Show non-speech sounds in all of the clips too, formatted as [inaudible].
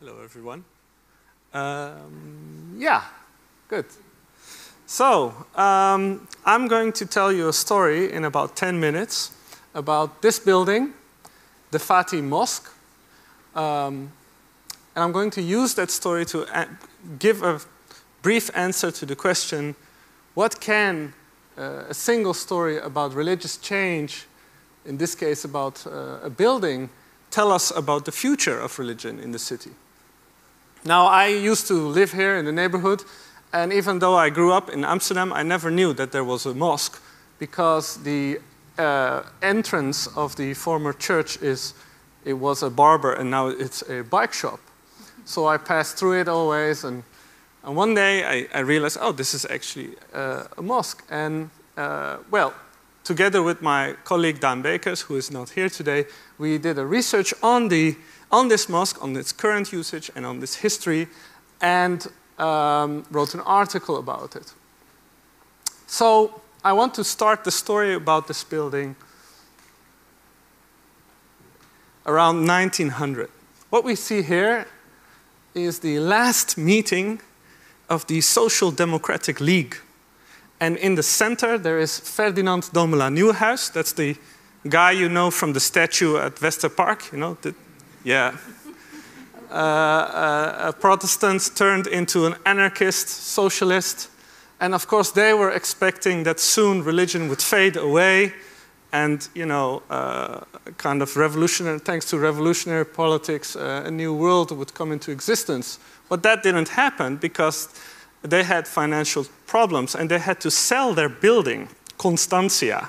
Hello, everyone. Um, yeah, good. So, um, I'm going to tell you a story in about 10 minutes about this building, the Fatih Mosque. Um, and I'm going to use that story to give a brief answer to the question what can uh, a single story about religious change, in this case about uh, a building, tell us about the future of religion in the city? Now, I used to live here in the neighborhood, and even though I grew up in Amsterdam, I never knew that there was a mosque because the uh, entrance of the former church is it was a barber and now it's a bike shop. So I passed through it always, and, and one day I, I realized, oh, this is actually uh, a mosque. And uh, well, together with my colleague Daan Beekers, who is not here today, we did a research on the on this mosque, on its current usage, and on this history, and um, wrote an article about it. So I want to start the story about this building around 1900. What we see here is the last meeting of the Social Democratic League. And in the center, there is Ferdinand Domela Nieuwenhuis. That's the guy you know from the statue at Westerpark, you know, the, yeah. Uh, uh, a Protestant turned into an anarchist, socialist. And of course, they were expecting that soon religion would fade away and, you know, uh, kind of revolutionary, thanks to revolutionary politics, uh, a new world would come into existence. But that didn't happen because they had financial problems and they had to sell their building, Constantia.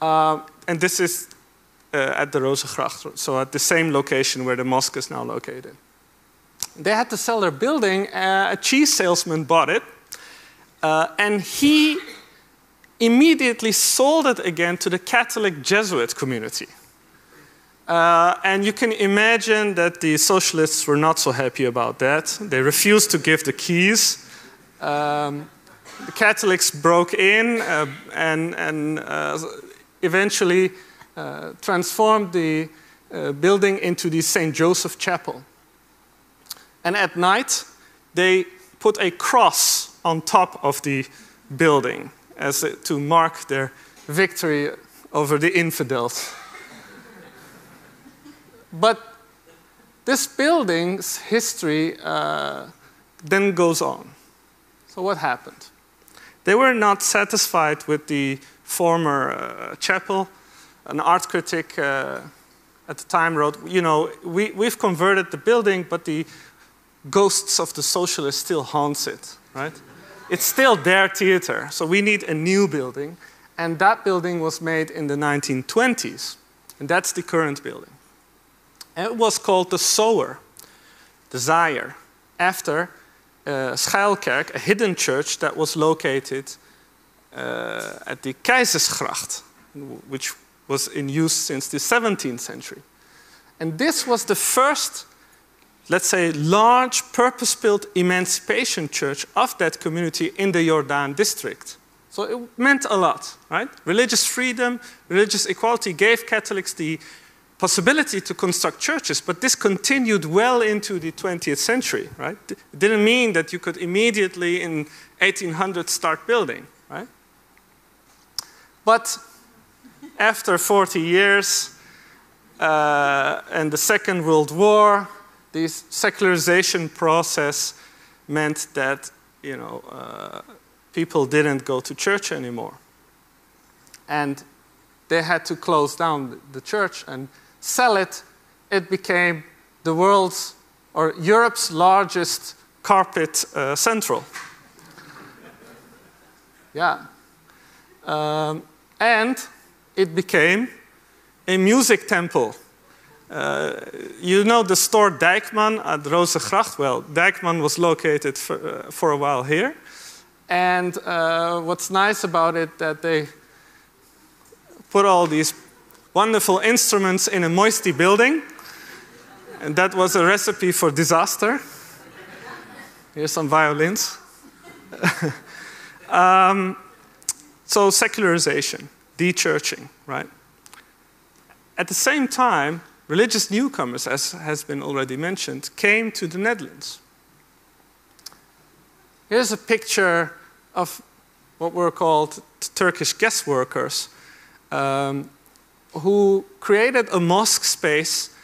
Uh, and this is at the Rozengracht, so at the same location where the mosque is now located. They had to sell their building. Uh, a cheese salesman bought it, uh, and he immediately sold it again to the Catholic Jesuit community. Uh, and you can imagine that the socialists were not so happy about that. They refused to give the keys. Um, the Catholics broke in uh, and, and uh, eventually uh, transformed the uh, building into the St. Joseph Chapel. And at night, they put a cross on top of the building as a, to mark their victory over the infidels. but this building's history uh, then goes on. So, what happened? They were not satisfied with the former uh, chapel, an art critic uh, at the time wrote, you know, we, we've converted the building, but the ghosts of the socialists still haunts it, right? It's still their theater, so we need a new building. And that building was made in the 1920s, and that's the current building. And it was called the Sower, the Zaaier, after uh, Schuilkerk, a hidden church that was located uh, at the Keizersgracht, which was in use since the 17th century. And this was the first, let's say, large purpose built emancipation church of that community in the Jordaan district. So it meant a lot, right? Religious freedom, religious equality gave Catholics the possibility to construct churches, but this continued well into the 20th century, right? It didn't mean that you could immediately in 1800 start building, right? But after 40 years uh, and the Second World War, this secularization process meant that you know, uh, people didn't go to church anymore. And they had to close down the church and sell it. It became the world's or Europe's largest carpet uh, central. yeah. Um, and it became a music temple. Uh, you know the store Dijkman at Rozengracht? Well, Dijkman was located for, uh, for a while here. And uh, what's nice about it that they put all these wonderful instruments in a moisty building. And that was a recipe for disaster. Here's some violins. [laughs] um, so secularization dechurching, right? At the same time, religious newcomers, as has been already mentioned, came to the Netherlands. Here's a picture of what were called Turkish guest workers um, who created a mosque space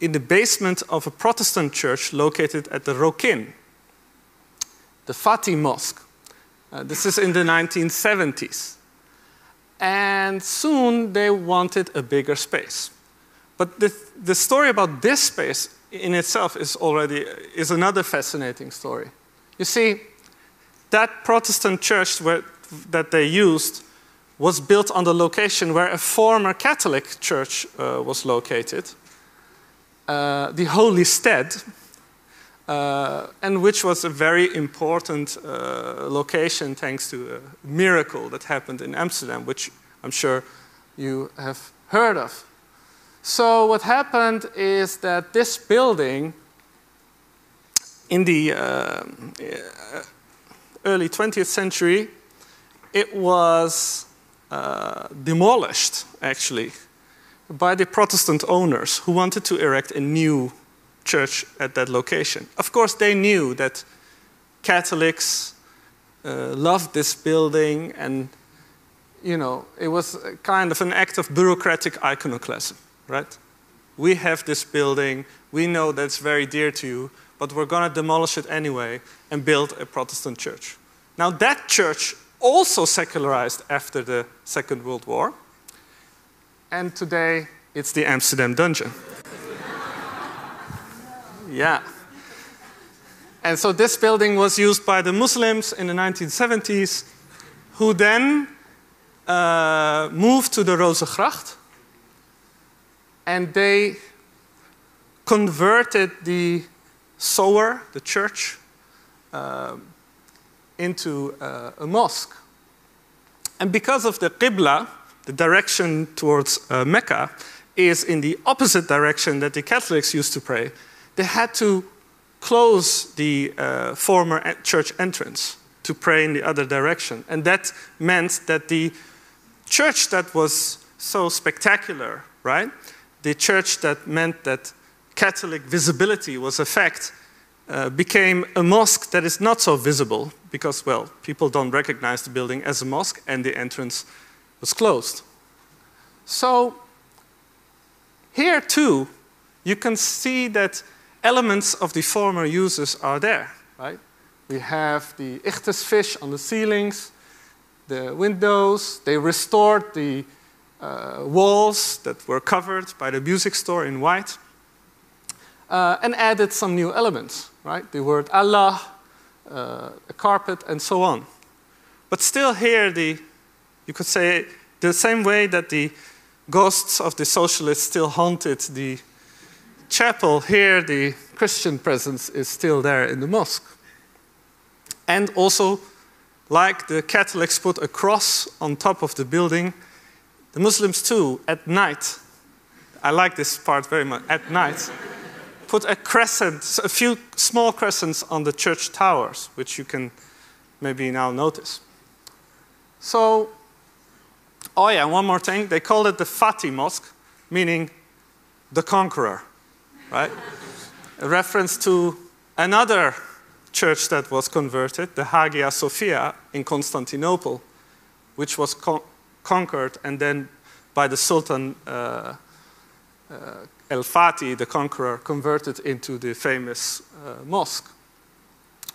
in the basement of a Protestant church located at the Rokin, the Fatih Mosque. Uh, this is in the 1970s. And soon they wanted a bigger space. But the, the story about this space in itself is already is another fascinating story. You see, that Protestant church where, that they used was built on the location where a former Catholic church uh, was located, uh, the Holy Stead, uh, and which was a very important uh, location thanks to a miracle that happened in Amsterdam, which I'm sure you have heard of. So, what happened is that this building in the uh, early 20th century, it was uh, demolished, actually, by the Protestant owners who wanted to erect a new church at that location. Of course, they knew that Catholics uh, loved this building, and you know, it was kind of an act of bureaucratic iconoclasm, right? We have this building, we know that it's very dear to you, but we're going to demolish it anyway and build a Protestant church. Now, that church also secularized after the Second World War, and today it's the Amsterdam Dungeon. Yeah. And so this building was used by the Muslims in the 1970s, who then uh, moved to the Rozengracht, and they converted the sower, the church, uh, into uh, a mosque. And because of the Qibla, the direction towards uh, Mecca, is in the opposite direction that the Catholics used to pray, they had to close the uh, former church entrance to pray in the other direction. And that meant that the church that was so spectacular, right? The church that meant that Catholic visibility was a fact, uh, became a mosque that is not so visible because, well, people don't recognize the building as a mosque and the entrance was closed. So, here too, you can see that elements of the former uses are there, right? We have the ichthys fish on the ceilings, the windows, they restored the uh, walls that were covered by the music store in white uh, and added some new elements, right? The word Allah, uh, a carpet, and so on. But still, here, the, you could say, the same way that the ghosts of the socialists still haunted the chapel, here the Christian presence is still there in the mosque. And also, like the Catholics put a cross on top of the building, the Muslims too, at night, I like this part very much, at night, put a crescent, a few small crescents on the church towers, which you can maybe now notice. So, oh yeah, one more thing. They called it the Fatih Mosque, meaning the conqueror, right? a reference to another church that was converted, the Hagia Sophia in Constantinople, which was con conquered and then by the Sultan uh, uh, El Fatih, the conqueror, converted into the famous uh, mosque.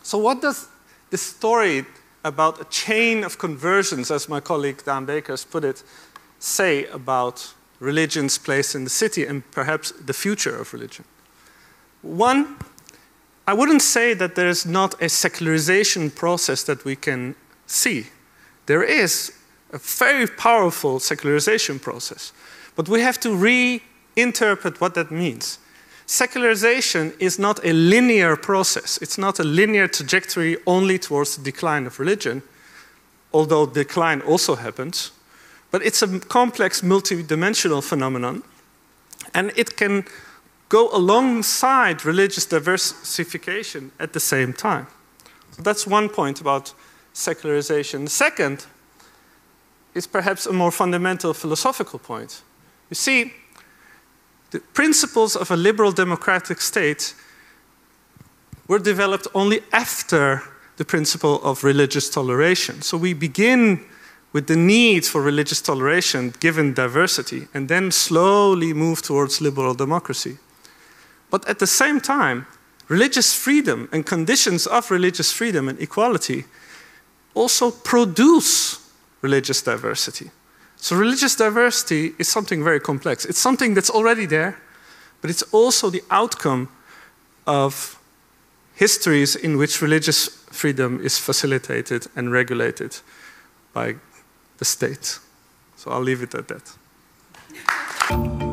So, what does this story about a chain of conversions, as my colleague Daan Beekers put it, say about religion's place in the city and perhaps the future of religion? One, I wouldn't say that there is not a secularization process that we can see. There is a very powerful secularization process, but we have to re interpret what that means. Secularization is not a linear process. It's not a linear trajectory only towards the decline of religion, although decline also happens. But it's a complex, multidimensional phenomenon, and it can go alongside religious diversification at the same time. So that's one point about secularization. The second is perhaps a more fundamental philosophical point. You see, the principles of a liberal democratic state were developed only after the principle of religious toleration. So we begin with the need for religious toleration given diversity and then slowly move towards liberal democracy. But at the same time, religious freedom and conditions of religious freedom and equality also produce religious diversity. So religious diversity is something very complex. It's something that's already there, but it's also the outcome of histories in which religious freedom is facilitated and regulated by the state. So I'll leave it at that.